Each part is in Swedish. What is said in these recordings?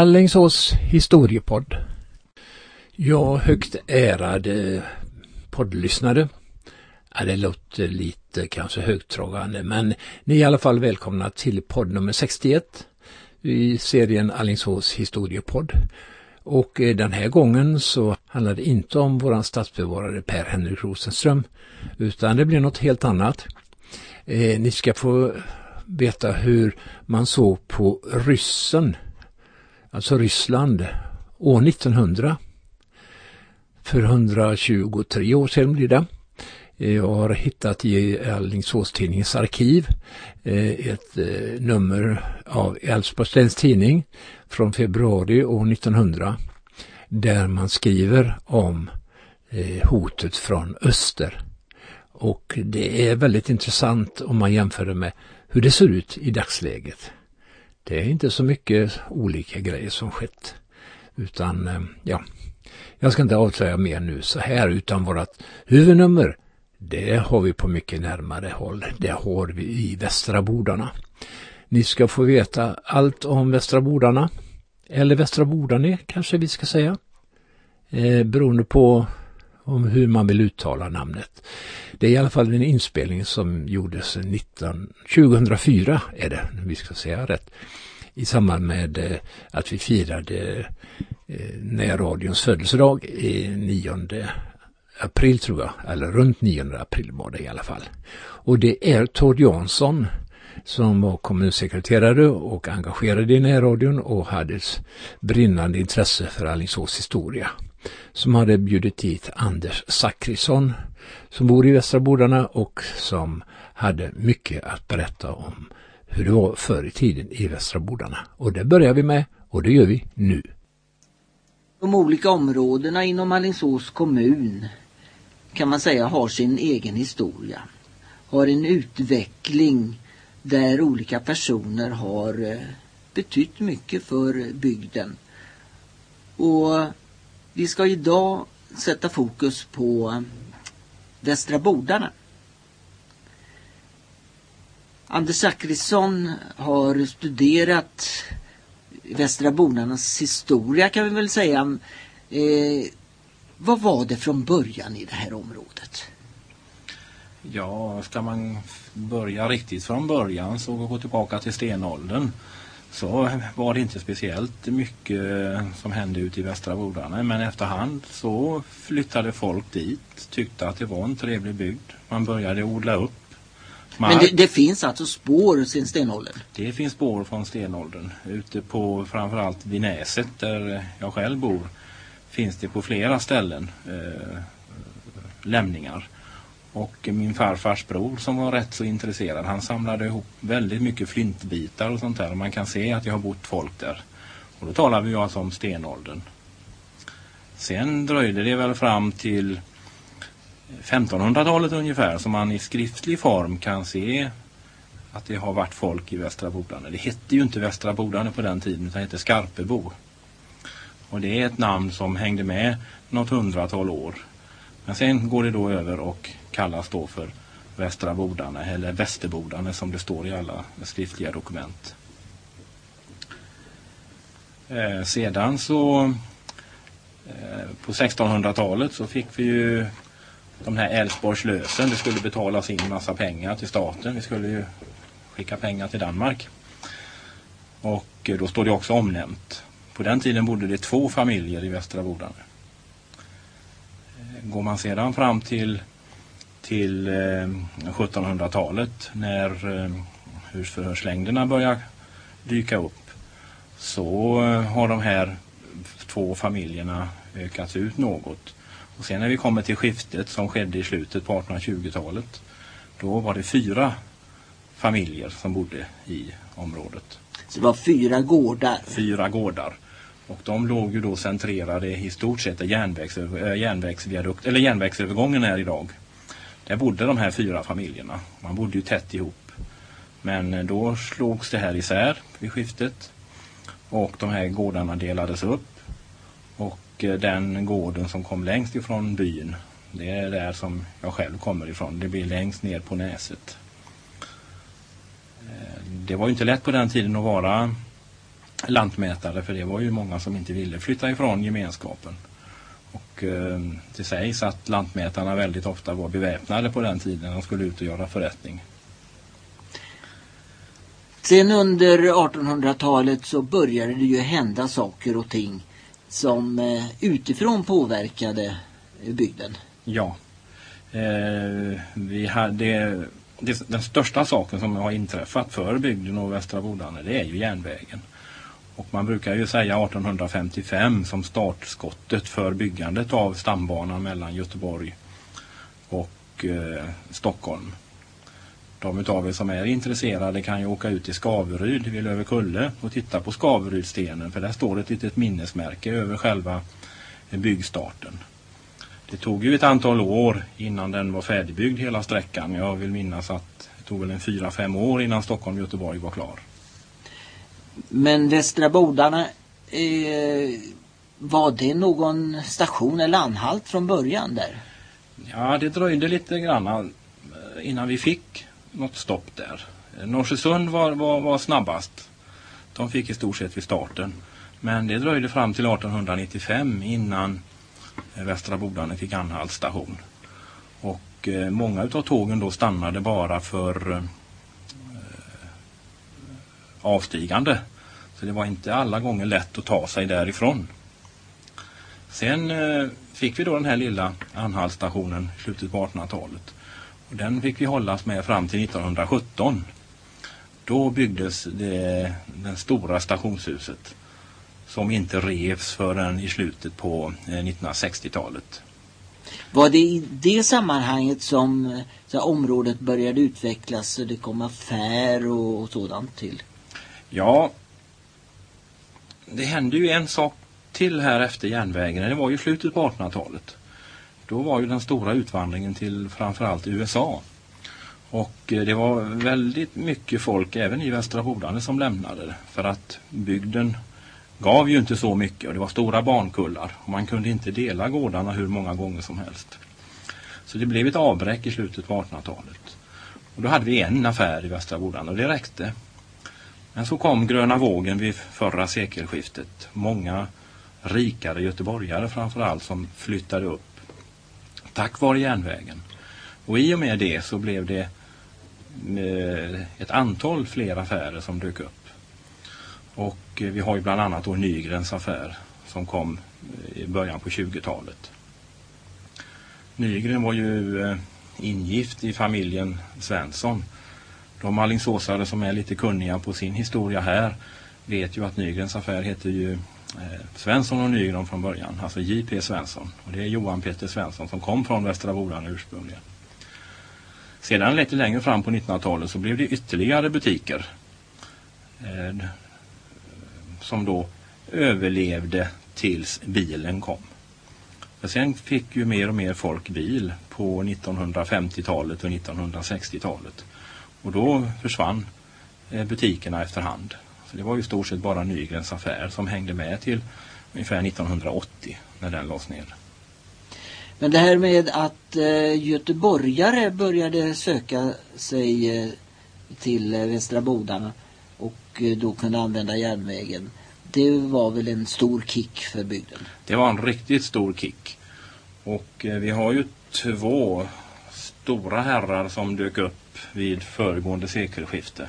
Allingsås historiepodd. Ja, högt ärade poddlyssnare. Ja, det låter lite kanske högtragande men ni är i alla fall välkomna till podd nummer 61 i serien Allingsås historiepodd. Och eh, den här gången så handlar det inte om våran stadsbevarare Per Henrik Rosenström utan det blir något helt annat. Eh, ni ska få veta hur man såg på ryssen alltså Ryssland, år 1900. För 123 år sedan blir det. Eh, jag har hittat i Alingsåstidningens arkiv eh, ett eh, nummer av Älvsborgs läns tidning från februari år 1900 där man skriver om hotet från öster. Och det är väldigt intressant om man jämför det med hur det ser ut i dagsläget. Det är inte så mycket olika grejer som skett. Utan, eh, ja, jag ska inte avslöja mer nu så här utan vårat huvudnummer det har vi på mycket närmare håll. Det har vi i Västra Bordarna. Ni ska få veta allt om Västra Bordarna. Eller Västra Bordarne kanske vi ska säga. Eh, beroende på om hur man vill uttala namnet. Det är i alla fall en inspelning som gjordes 19, 2004 är det, vi ska säga rätt. I samband med eh, att vi firade eh, närradions födelsedag i 9 april tror jag, eller runt 9 april var det i alla fall. Och det är Tord Jansson som var kommunsekreterare och engagerad i närradion och hade ett brinnande intresse för Alingsås historia som hade bjudit hit Anders Zackrisson som bor i Västra Bodarna och som hade mycket att berätta om hur det var förr i tiden i Västra Bodarna. Och det börjar vi med och det gör vi nu. De olika områdena inom Alingsås kommun kan man säga har sin egen historia. Har en utveckling där olika personer har eh, betytt mycket för bygden. Och vi ska idag sätta fokus på eh, Västra Bodarna. Anders Zachrisson har studerat Västra Bordarnas historia kan vi väl säga. Eh, vad var det från början i det här området? Ja, ska man börja riktigt från början så gå tillbaka till stenåldern så var det inte speciellt mycket som hände ute i Västra Bordarna. Men efterhand så flyttade folk dit, tyckte att det var en trevlig bygd. Man började odla upp. Men det, det, finns alltså spår sedan stenåldern? Det finns spår från stenåldern. Ute på framförallt vid Näset där jag själv bor finns det på flera ställen eh, lämningar. Och min farfars bror som var rätt så intresserad, han samlade ihop väldigt mycket flintbitar och sånt där. Och man kan se att det har bott folk där. Och då talar vi alltså om stenåldern. Sen dröjde det väl fram till 1500-talet ungefär som man i skriftlig form kan se att det har varit folk i Västra Bodane. Det hette ju inte Västra Bodane på den tiden utan det hette Skarpebo. Och det är ett namn som hängde med något hundratal år. Men sen går det då över och kallas då för Västra Bodane eller Västerbodane som det står i alla skriftliga dokument. Eh, sedan så eh, på 1600-talet så fick vi ju de här Älvsborgslösen. Det skulle betalas in massa pengar till staten. Vi skulle ju skicka pengar till Danmark. Och eh, då står det också omnämnt. På den tiden bodde det två familjer i Västra Bodarne. Eh, går man sedan fram till till eh, 1700-talet när eh, husförhörslängderna börjar dyka upp så har de här två familjerna ökats ut något. Och sen när vi kommer till skiftet som skedde i slutet på 1820-talet då var det fyra familjer som bodde i området. Så det var fyra gårdar? Fyra gårdar. Och de låg ju då centrerade i stort sett där järnvägs, järnvägsviadukt, eller järnvägsövergången är idag. Där bodde de här fyra familjerna. Man bodde ju tätt ihop. Men eh, då slogs det här isär vid skiftet. Och de här gårdarna delades upp. Och och eh, den gården som kom längst ifrån byn, det är där som jag själv kommer ifrån. Det blir längst ner på näset. Eh, det var ju inte lätt på den tiden att vara lantmätare för det var ju många som inte ville flytta ifrån gemenskapen. Och eh, det sägs att lantmätarna väldigt ofta var beväpnade på den tiden när de skulle ut och göra förrättning. Sen under 1800-talet så började det ju hända saker och ting som eh, utifrån påverkade bygden. Ja. Eh, vi hade, det, den största saken som har inträffat för bygden och Västra Bodane det är ju järnvägen. Och man brukar ju säga 1855 som startskottet för byggandet av stambanan mellan Göteborg och eh, Stockholm. De utav er som är intresserade kan ju åka ut till Skaveryd vid Löverkulle och titta på Skaverydstenen för där står ett litet minnesmärke över själva byggstarten. Det tog ju ett antal år innan den var färdigbyggd hela sträckan. Jag vill minnas att det tog väl en fyra, fem år innan Stockholm-Göteborg var klar. Men Västra Bodarna, eh, var det någon station eller anhalt från början där? Ja, det dröjde lite grann eh, innan vi fick något stopp där. Norsesund var, var, var snabbast. De fick i stort sett vid starten. Men det dröjde fram till 1895 innan eh, Västra Bodane fick anhaltsstation. Och eh, många utav tågen då stannade bara för eh, eh, avstigande. Så det var inte alla gånger lätt att ta sig därifrån. Sen eh, fick vi då den här lilla anhaltstationen i slutet på 1800-talet. Och den fick vi hållas med fram till 1917. Då byggdes det, det stora stationshuset som inte revs förrän i slutet på 1960-talet. Eh, Var det i det sammanhanget som så området började utvecklas så det kom affär och, och sådant till? Ja, det hände ju en sak till här efter järnvägen. Det var ju slutet på 1800-talet. Då var ju den stora utvandringen till framförallt USA. Och eh, det var väldigt mycket folk även i Västra Bodarne som lämnade för att bygden gav ju inte så mycket och det var stora barnkullar och man kunde inte dela gårdarna hur många gånger som helst. Så det blev ett avbräck i slutet på 1800-talet. Och då hade vi en affär i Västra Bodarne och det räckte. Men så kom gröna vågen vid förra sekelskiftet. Många rikare göteborgare framförallt som flyttade upp tack vare järnvägen. Och i och med det så blev det eh, ett antal fler affärer som dök upp. Och eh, vi har ju bland annat då Nygrens affär som kom eh, i början på 20-talet. Nygren var ju ingift i familjen Svensson. De Alingsåsare som är lite kunniga på sin historia här vet ju att Nygrens affär heter ju Eh, Svensson och Nygren från början, alltså J.P. Svensson. Och det är Johan Peter Svensson som kom från Västra Bodarna ursprungligen. Sedan lite längre fram på 1900-talet så blev det ytterligare butiker eh, som då överlevde tills bilen kom. För sen fick ju mer och mer folk bil på 1950-talet och 1960-talet. Och då försvann eh, butikerna efterhand. Så det var ju stort sett bara Nygrens affär som hängde med till ungefär 1980 när den lades ner. Men det här med att eh, göteborgare började söka sig eh, till eh, Västra Bodarna och eh, då kunde använda järnvägen. Det var väl en stor kick för bygden? Det var en riktigt stor kick. Och eh, vi har ju två stora herrar som dök upp vid föregående sekelskifte.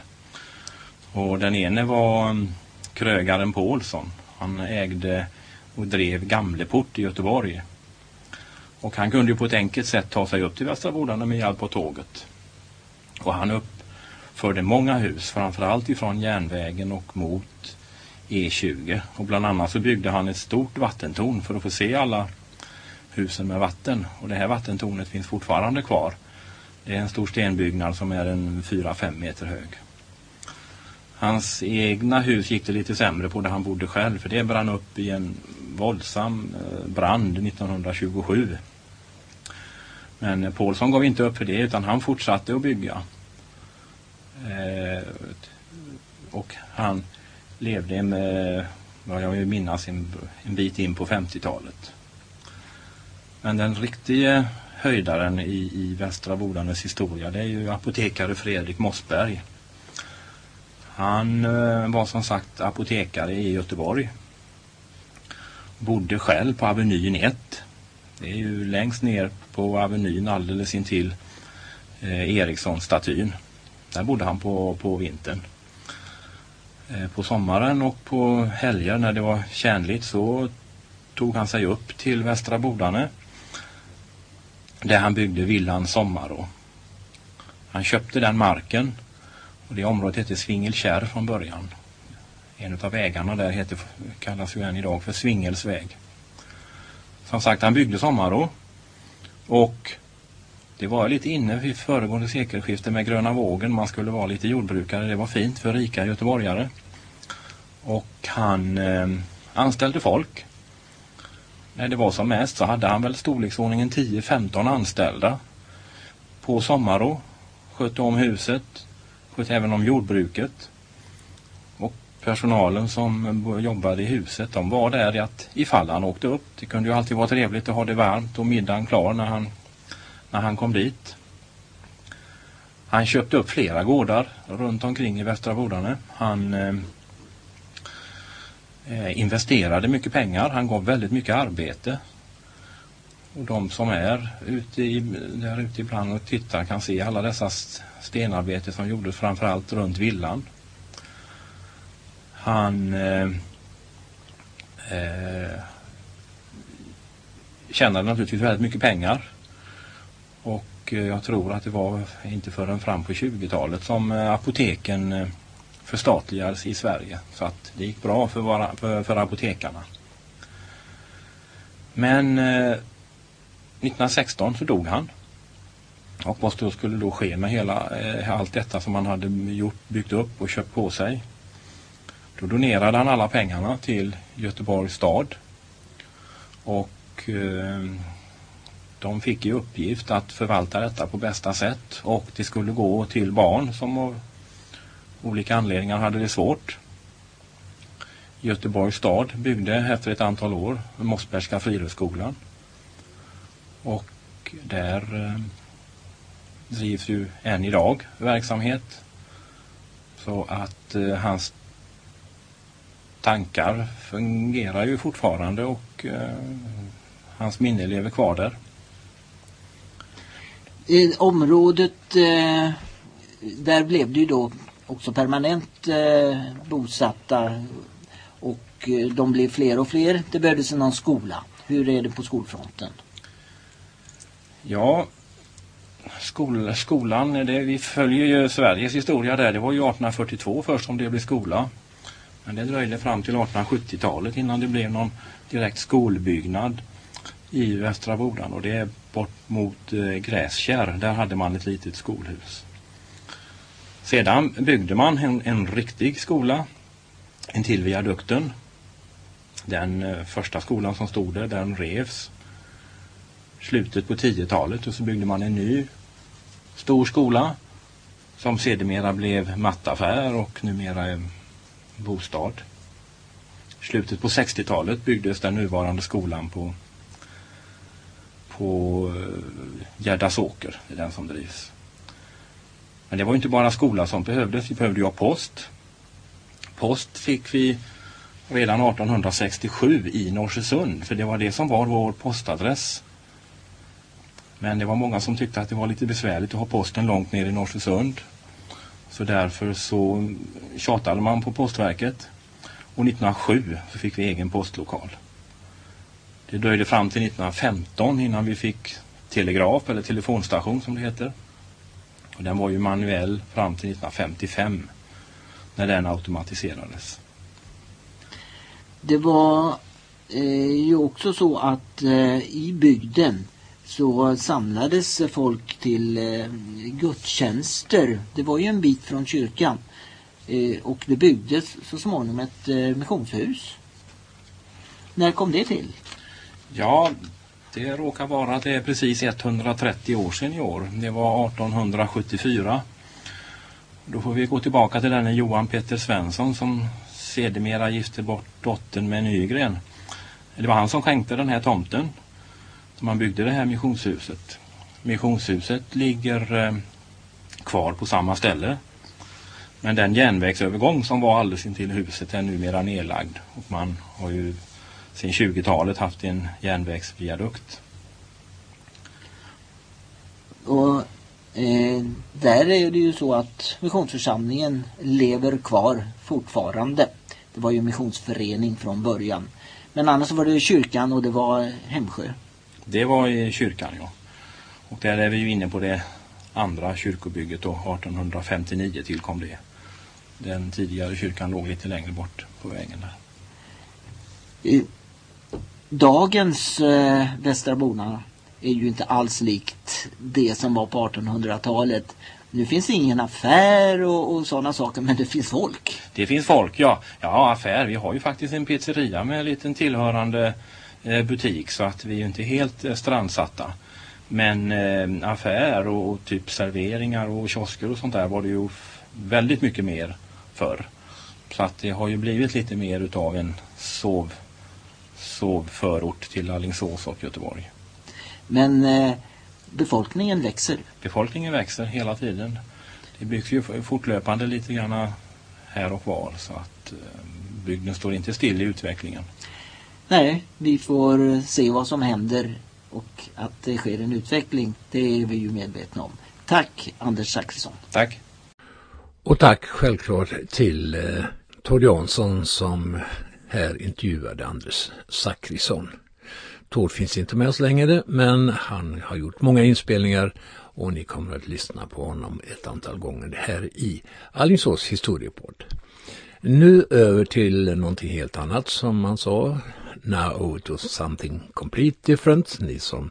Och den ene var mm, krögaren Paulsson. Han ägde och drev Gamleport i Göteborg. Och han kunde ju på ett enkelt sätt ta sig upp till Västra Bodarna med hjälp av tåget. Och han uppförde många hus, framförallt ifrån järnvägen och mot E20. Och bland annat så byggde han ett stort vattentorn för att få se alla husen med vatten. Och det här vattentornet finns fortfarande kvar. Det är en stor stenbyggnad som är en 4-5 meter hög. Hans egna hus gick det lite sämre på där han bodde själv för det brann upp i en våldsam eh, brand 1927. Men Paulsson gav inte upp för det utan han fortsatte att bygga. Eh, och han levde med, vad jag vill minnas, en, en bit in på 50-talet. Men den riktiga höjdaren i, i Västra Bodarnes historia det är ju apotekare Fredrik Mossberg. Han eh, var som sagt apotekare i Göteborg. Bodde själv på Avenyn 1. Det är ju längst ner på Avenyn alldeles intill eh, Eriksson-statyn. Där bodde han på, på vintern. Eh, på sommaren och på helger när det var kärnligt så tog han sig upp till Västra Bodane där han byggde villan Sommarå. Han köpte den marken och det området hette Svingelkärr från början. En av vägarna där heter, kallas ju än idag för Svingelsväg. Som sagt, han byggde Sommarå och det var lite inne vid föregående sekelskifte med gröna vågen. Man skulle vara lite jordbrukare. Det var fint för rika göteborgare. Och han eh, anställde folk. När det var som mest så hade han väl storleksordningen 10-15 anställda på Sommarå. Skötte om huset, och även om jordbruket. Och personalen som jobbade i huset, de var där att ifall han åkte upp. Det kunde ju alltid vara trevligt att ha det varmt och middagen klar när han, när han kom dit. Han köpte upp flera gårdar runt omkring i Västra Bodane. Han eh, eh, investerade mycket pengar. Han gav väldigt mycket arbete. Och de som är ute i, där ute ibland och tittar kan se alla dessa stenarbete som gjordes framförallt runt villan. Han eh, eh, tjänade naturligtvis väldigt mycket pengar. Och eh, jag tror att det var inte förrän fram på 20-talet som eh, apoteken eh, förstatligades i Sverige. Så att det gick bra för, våra, för, för apotekarna. Men eh, 1916 så dog han. Och vad då skulle då ske med hela, eh, allt detta som han hade gjort, byggt upp och köpt på sig? Då donerade han alla pengarna till Göteborgs stad. Och eh, de fick i uppgift att förvalta detta på bästa sätt och det skulle gå till barn som av olika anledningar hade det svårt. Göteborgs stad byggde efter ett antal år Mossbergska friluftsskolan. Och där eh, drivs ju än idag verksamhet. Så att eh, hans tankar fungerar ju fortfarande och eh, hans minne lever kvar där. I området eh, där blev det ju då också permanent eh, bosatta och eh, de blev fler och fler. Det behövdes någon skola. Hur är det på skolfronten? Ja, skol, skolan, det, vi följer ju Sveriges historia där. Det var ju 1842 först som det blev skola. Men det dröjde fram till 1870-talet innan det blev någon direkt skolbyggnad i Västra Bodan och det är bort mot eh, Gräskärr. Där hade man ett litet skolhus. Sedan byggde man en, en riktig skola intill viadukten. Den eh, första skolan som stod där, den revs slutet på 10-talet och så byggde man en ny stor skola som sedermera blev mattaffär och numera är bostad. Slutet på 60-talet byggdes den nuvarande skolan på på eh, Gärdasåker, det är den som drivs. Men det var inte bara skola som behövdes, vi behövde ju ha post. Post fick vi redan 1867 i Norsesund, för det var det som var vår postadress. Men det var många som tyckte att det var lite besvärligt att ha posten långt ner i Norsesund. Så därför så tjatade man på postverket. Och 1907 så fick vi egen postlokal. Det dröjde fram till 1915 innan vi fick telegraf eller telefonstation som det heter. Och den var ju manuell fram till 1955 när den automatiserades. Det var eh, ju också så att eh, i bygden så samlades folk till eh, gudstjänster. Det var ju en bit från kyrkan. Eh, och det byggdes så småningom ett eh, missionshus. När kom det till? Ja, det råkar vara att det är precis 130 år sedan i år. Det var 1874. Då får vi gå tillbaka till denne Johan Peter Svensson som sedermera gifte bort dottern med Nygren. Det var han som skänkte den här tomten. Man byggde det här missionshuset. Missionshuset ligger eh, kvar på samma ställe. Men den järnvägsövergång som var alldeles intill huset är numera nedlagd och man har ju sedan 20-talet haft en järnvägsviadukt. Och eh, där är det ju så att missionsförsamlingen lever kvar fortfarande. Det var ju missionsförening från början. Men annars var det kyrkan och det var Hemsjö. Det var i kyrkan ja. Och där är vi ju inne på det andra kyrkobygget då 1859 tillkom det. Den tidigare kyrkan låg lite längre bort på vägen där. Dagens eh, Västraborna är ju inte alls likt det som var på 1800-talet. Nu finns ingen affär och, och sådana saker men det finns folk. Det finns folk ja. Ja affär. Vi har ju faktiskt en pizzeria med en liten tillhörande butik så att vi är ju inte helt eh, strandsatta. Men eh, affär och, och, typ serveringar och kiosker och sånt där var det ju väldigt mycket mer förr. Så att det har ju blivit lite mer utav en sov, sovförort till Alingsås och Göteborg. Men eh, befolkningen växer. Befolkningen växer hela tiden. Det byggs ju fortlöpande lite grann här och var så att eh, bygden står inte still i utvecklingen. Nej, vi får se vad som händer och att det sker en utveckling, det är vi ju medvetna om. Tack Anders Zachrisson. Tack. Och tack självklart till eh, Tord Jansson som här intervjuade Anders Zachrisson. Tord finns inte med oss längre men han har gjort många inspelningar och ni kommer att lyssna på honom ett antal gånger här i Alingsås historiepodd. Nu över till någonting helt annat som man sa. Now to something complete different. Ni som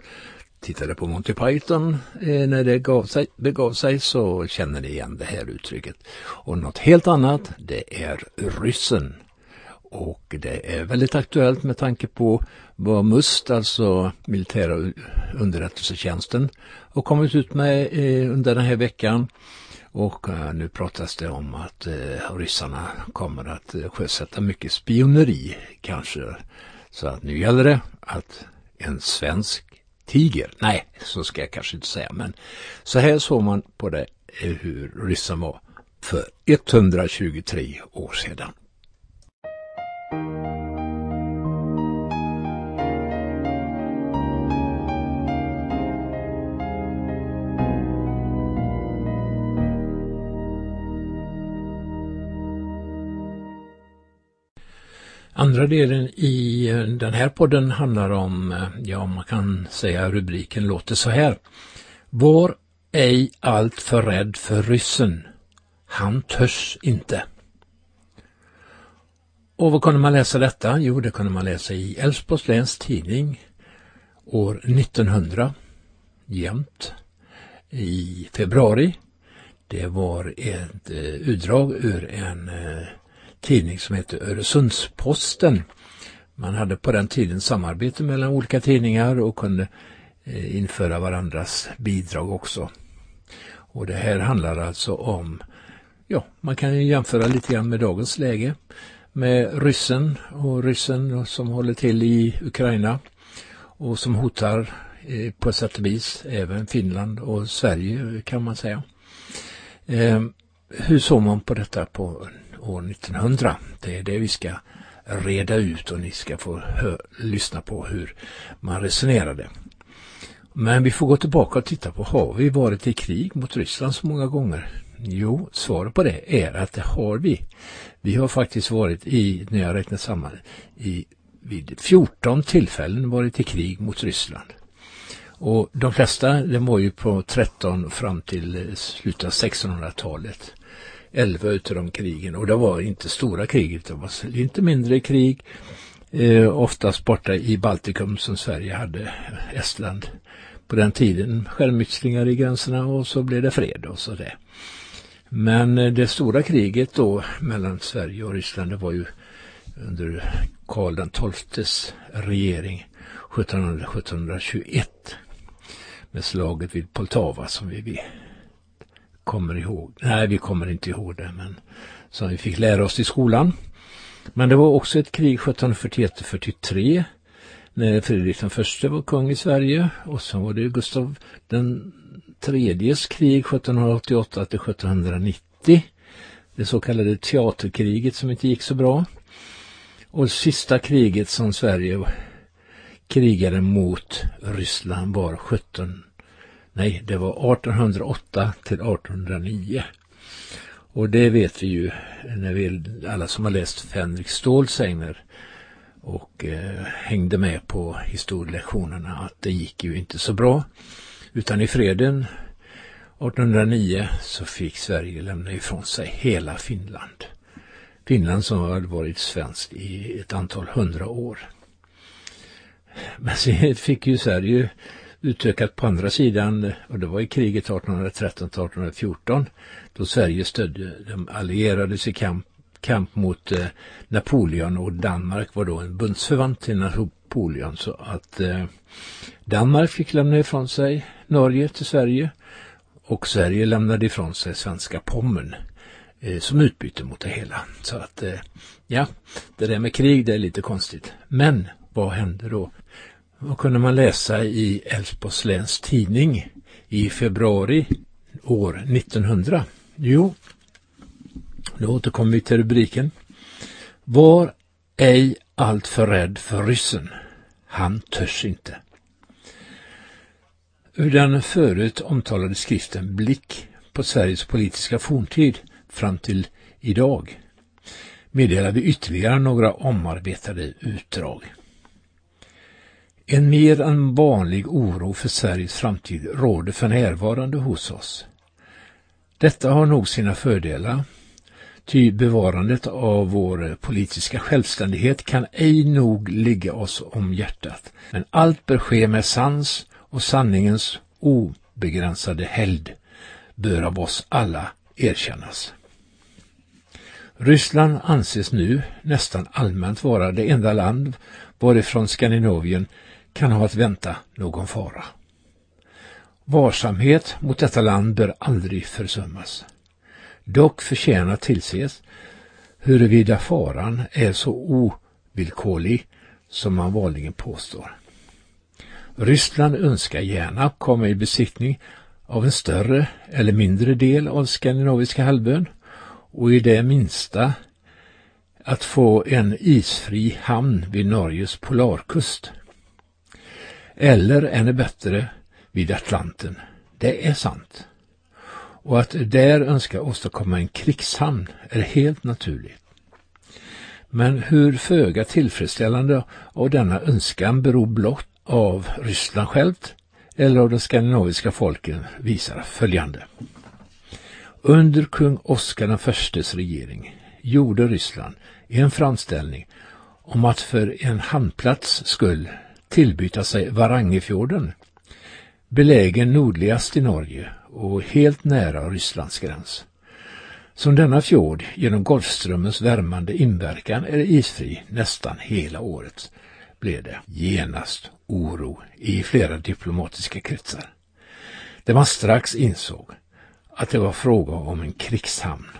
tittade på Monty Python eh, när det gav sig, begav sig så känner ni igen det här uttrycket. Och något helt annat, det är ryssen. Och det är väldigt aktuellt med tanke på vad MUST, alltså militära underrättelsetjänsten, har kommit ut med eh, under den här veckan. Och eh, nu pratas det om att eh, ryssarna kommer att eh, sjösätta mycket spioneri kanske. Så att nu gäller det att en svensk tiger, nej så ska jag kanske inte säga, men så här såg man på det eh, hur ryssen var för 123 år sedan. Andra delen i eh, den här podden handlar om, eh, ja man kan säga rubriken låter så här. Var ej allt för rädd för ryssen. Han törs inte. Och var kunde man läsa detta? Jo, det kunde man läsa i Älvsborgs läns tidning år 1900, jämt, i februari. Det var ett eh, utdrag ur en eh, tidning som hette Öresundsposten. Man hade på den tiden samarbete mellan olika tidningar och kunde eh, införa varandras bidrag också. Och det här handlar alltså om, ja, man kan ju jämföra lite grann med dagens läge med ryssen och ryssen som håller till i Ukraina och som hotar eh, på sätt och vis även Finland och Sverige kan man säga. Eh, hur såg man på detta på år 1900. Det är det vi ska reda ut och ni ska få lyssna på hur man resonerade. Men vi får gå tillbaka och titta på, har vi varit i krig mot Ryssland så många gånger? Jo, svaret på det är att det har vi. Vi har faktiskt varit i, när jag räknar samman, i, vid 14 tillfällen varit i krig mot Ryssland. Och de flesta, det var ju på 13 fram till slutet av 1600-talet elva utav de krigen och det var inte stora krig det var lite mindre krig eh, oftast borta i Baltikum som Sverige hade Estland på den tiden skärmytslingar i gränserna och så blev det fred och så det. Men eh, det stora kriget då mellan Sverige och Ryssland det var ju under Karl den XIIs regering 1721 med slaget vid Poltava som vi kommer ihåg. Nej, vi kommer inte ihåg det, men som vi fick lära oss i skolan. Men det var också ett krig 1741-43 när Fredrik den förste var kung i Sverige och så var det Gustav den tredjes krig 1788 till 1790. det så kallade teaterkriget som inte gick så bra. Och sista kriget som Sverige krigade mot Ryssland var 17, nej det var 1808 till 1809. Och det vet vi ju när vi, alla som har läst Fänrik Stålsänger och eh, hängde med på historielektionerna att det gick ju inte så bra. Utan i freden 1809 så fick Sverige lämna ifrån sig hela Finland. Finland som hade varit svenskt i ett antal hundra år. Men sen fick ju Sverige utökat på andra sidan och det var i kriget 1813-1814 då Sverige stödde de allierades i kamp, kamp mot eh, Napoleon och Danmark var då en bundsförvant till Napoleon så att eh, Danmark fick lämna ifrån sig Norge till Sverige och Sverige lämnade ifrån sig svenska Pommern eh, som utbyte mot det hela. Så att eh, ja, det där med krig det är lite konstigt. Men vad hände då? Vad kunde man läsa i Älvsborgs läns tidning i februari år 1900? Jo, då återkommer vi till rubriken. Var ej alltför rädd för ryssen. Han törs inte. Ur den förut omtalade skriften Blick på Sveriges politiska forntid fram till idag meddelar vi ytterligare några omarbetade utdrag. En mer än vanlig oro för Sveriges framtid råder för närvarande hos oss. Detta har nog sina fördelar, ty bevarandet av vår politiska självständighet kan ej nog ligga oss om hjärtat, men allt bör ske med sans och sanningens obegränsade helgd bör av oss alla erkännas. Ryssland anses nu nästan allmänt vara det enda land varifrån Skandinavien kan ha att vänta någon fara. Varsamhet mot detta land bör aldrig försummas. Dock förtjänar tillses huruvida faran är så ovillkorlig som man vanligen påstår. Ryssland önskar gärna komma i besittning av en större eller mindre del av skandinaviska halvön och i det minsta att få en isfri hamn vid Norges polarkust. Eller ännu bättre vid Atlanten. Det är sant. Och att där önska åstadkomma en krigshamn är helt naturligt. Men hur föga tillfredsställande av denna önskan beror blott av Ryssland självt eller av de skandinaviska folken visar följande. Under kung Oskar den förstes regering gjorde Ryssland en framställning om att för en hamnplats skull tillbyta sig Varangefjorden, belägen nordligast i Norge och helt nära Rysslands gräns. Som denna fjord genom Golfströmmens värmande inverkan är isfri nästan hela året blev det genast oro i flera diplomatiska kretsar. Där man strax insåg att det var fråga om en krigshamn.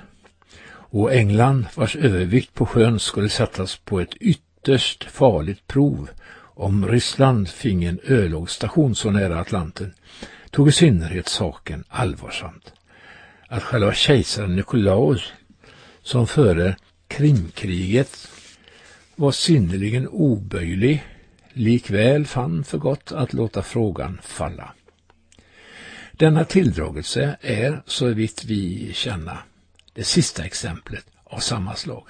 Och England, vars övervikt på sjön skulle sättas på ett ytterst farligt prov om Ryssland finge en ölågstation så nära Atlanten, tog i synnerhet saken allvarsamt. Att själva kejsaren Nikolaus, som före Krimkriget var synnerligen oböjlig, likväl fann för gott att låta frågan falla. Denna tilldragelse är, så vitt vi känner, det sista exemplet av samma slag.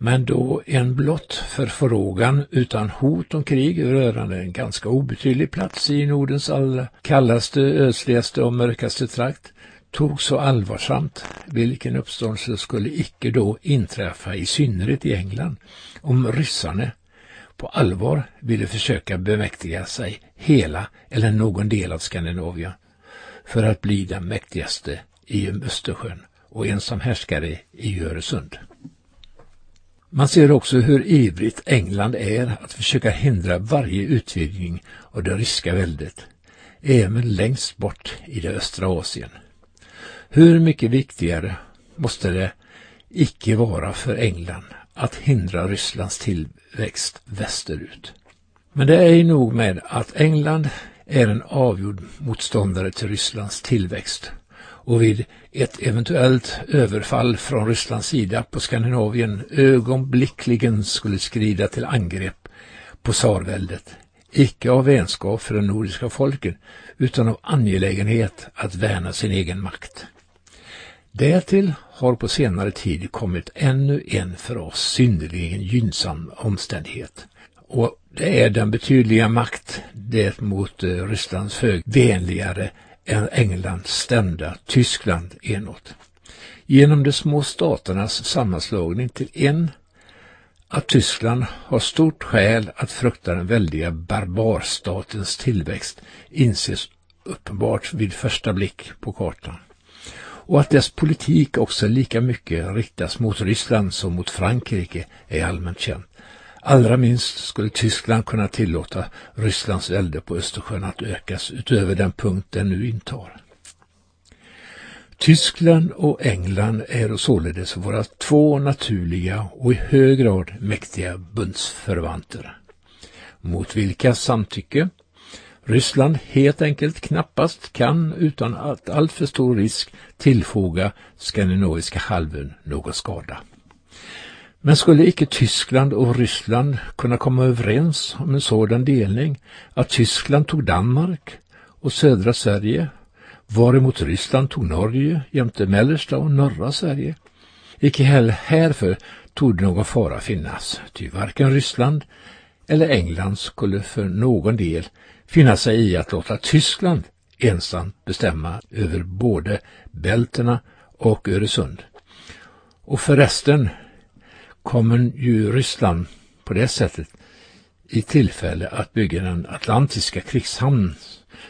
Men då en blott förfrågan utan hot om krig rörande en ganska obetydlig plats i Nordens allra kallaste, ösligaste och mörkaste trakt tog så allvarsamt vilken uppståndelse skulle icke då inträffa i synnerhet i England om ryssarna på allvar ville försöka bemäktiga sig hela eller någon del av Skandinavien för att bli den mäktigaste i Östersjön och ensam härskare i Öresund. Man ser också hur ivrigt England är att försöka hindra varje utvidgning av det ryska väldet, även längst bort i det östra Asien. Hur mycket viktigare måste det icke vara för England att hindra Rysslands tillväxt västerut. Men det är nog med att England är en avgjord motståndare till Rysslands tillväxt och vid ett eventuellt överfall från Rysslands sida på Skandinavien ögonblickligen skulle skrida till angrepp på tsarväldet, icke av vänskap för de nordiska folken utan av angelägenhet att värna sin egen makt. Därtill har på senare tid kommit ännu en för oss synnerligen gynnsam omständighet. Och det är den betydliga makt det mot eh, Rysslands hög vänligare än England, stämda Tyskland enåt. Genom de små staternas sammanslagning till en att Tyskland har stort skäl att frukta den väldiga barbarstatens tillväxt inses uppenbart vid första blick på kartan. Och att dess politik också lika mycket riktas mot Ryssland som mot Frankrike är allmänt känt. Allra minst skulle Tyskland kunna tillåta Rysslands välde på Östersjön att ökas utöver den punkt den nu intar. Tyskland och England är således våra två naturliga och i hög grad mäktiga bundsförvanter, mot vilka samtycke Ryssland helt enkelt knappast kan utan att alltför stor risk tillfoga skandinaviska halvön någon skada. Men skulle icke Tyskland och Ryssland kunna komma överens om en sådan delning att Tyskland tog Danmark och södra Sverige, varemot Ryssland tog Norge jämte mellersta och norra Sverige? Icke heller härför tog någon fara finnas, ty varken Ryssland eller England skulle för någon del finna sig i att låta Tyskland ensamt bestämma över både bälterna och Öresund. Och förresten kommer ju Ryssland på det sättet i tillfälle att bygga den atlantiska krigshamn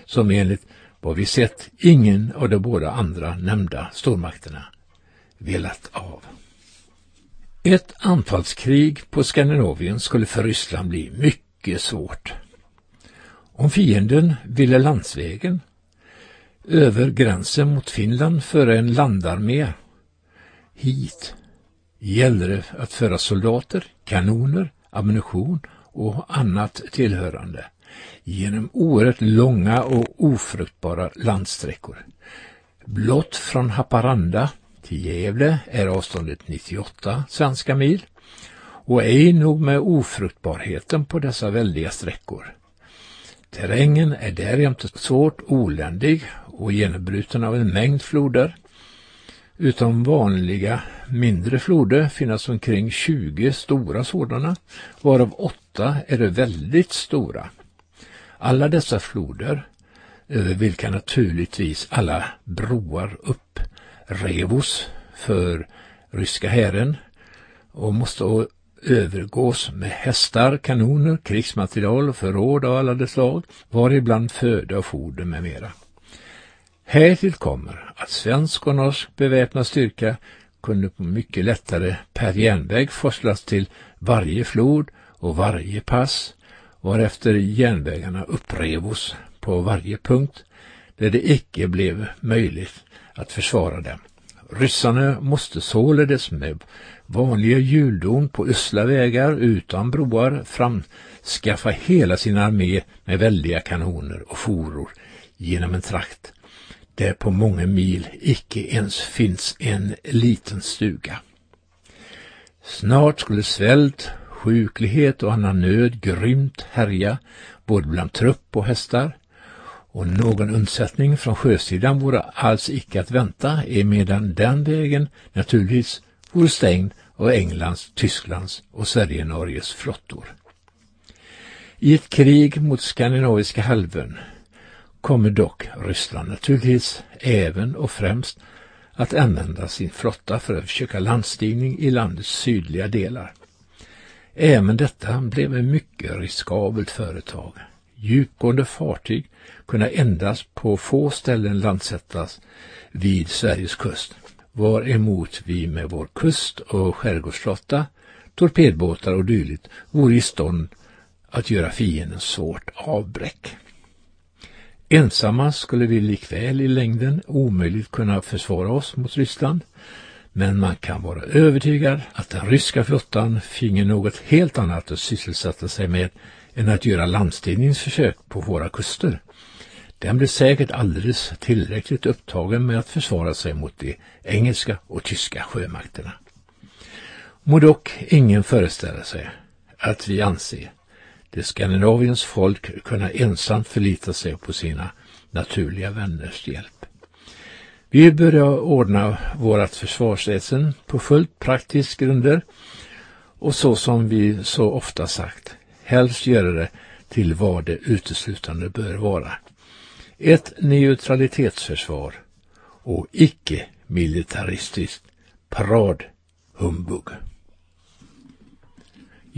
som enligt vad vi sett ingen av de båda andra nämnda stormakterna velat av. Ett anfallskrig på Skandinavien skulle för Ryssland bli mycket svårt. Om fienden ville landsvägen över gränsen mot Finland föra en landarmé hit gällde det att föra soldater, kanoner, ammunition och annat tillhörande genom oerhört långa och ofruktbara landsträckor. Blott från Haparanda till Gävle är avståndet 98 svenska mil och ej nog med ofruktbarheten på dessa väldiga sträckor. Terrängen är därjämte svårt oländig och genombruten av en mängd floder. Utom vanliga mindre floder finns omkring 20 stora sådana, varav åtta är väldigt stora. Alla dessa floder, över vilka naturligtvis alla broar upp revos för ryska hären och måste övergås med hästar, kanoner, krigsmaterial och förråd av alla de slag, varibland föda och foder med mera. Härtill kommer att svensk och norsk beväpnad styrka kunde på mycket lättare per järnväg forslas till varje flod och varje pass, varefter järnvägarna upprevos på varje punkt där det icke blev möjligt att försvara dem. Ryssarna måste således med vanliga hjuldon på usla vägar utan broar framskaffa hela sin armé med väldiga kanoner och foror genom en trakt där på många mil icke ens finns en liten stuga. Snart skulle svält, sjuklighet och annan nöd grymt härja både bland trupp och hästar och någon undsättning från sjösidan vore alls icke att vänta emedan den vägen naturligtvis vore stängd av Englands, Tysklands och Sverige-Norges flottor. I ett krig mot skandinaviska halvön kommer dock Ryssland naturligtvis även och främst att använda sin flotta för att försöka landstigning i landets sydliga delar. Även detta blev ett mycket riskabelt företag. Djupgående fartyg kunna endast på få ställen landsättas vid Sveriges kust, var emot vi med vår kust- och skärgårdsflotta, torpedbåtar och dylikt vore i stånd att göra fienden svårt avbräck. Ensamma skulle vi likväl i längden omöjligt kunna försvara oss mot Ryssland, men man kan vara övertygad att den ryska flottan finge något helt annat att sysselsätta sig med än att göra landstigningsförsök på våra kuster. Den blev säkert alldeles tillräckligt upptagen med att försvara sig mot de engelska och tyska sjömakterna. Må dock ingen föreställa sig att vi anser det Skandinaviens folk kunna ensamt förlita sig på sina naturliga vänners hjälp. Vi började ordna vårt försvarsväsen på fullt praktisk grunder och så som vi så ofta sagt, helst göra det till vad det uteslutande bör vara. Ett neutralitetsförsvar och icke-militaristiskt paradhumbug.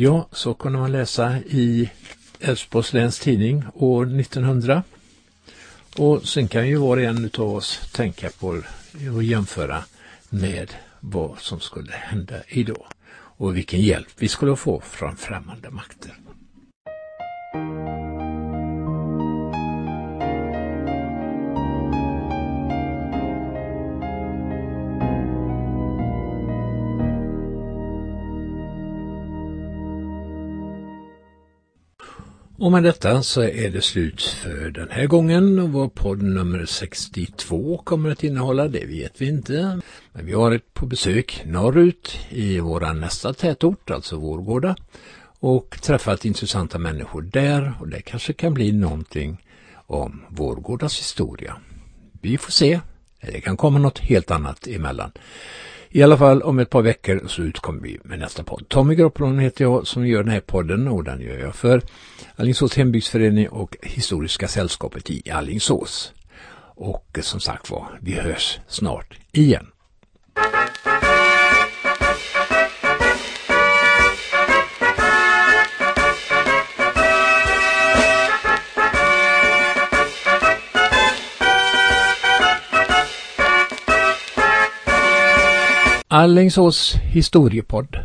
Ja, så kunde man läsa i Älvsborgs läns tidning år 1900. Och sen kan ju var och en av oss tänka på och jämföra med vad som skulle hända idag och vilken hjälp vi skulle få från främmande makter. Och med detta så är det slut för den här gången och vad podd nummer 62 kommer att innehålla det vet vi inte. Men vi har ett på besök norrut i vår nästa tätort, alltså Vårgårda och träffat intressanta människor där och det kanske kan bli någonting om Vårgårdas historia. Vi får se. Det kan komma något helt annat emellan. I alla fall om ett par veckor så utkommer vi med nästa podd. Tommy Gropplon heter jag som gör den här podden och den gör jag för Allingsås hembygdsförening och Historiska sällskapet i Allingsås. Och eh, som sagt var, vi hörs snart igen. Allingsås historiepodd.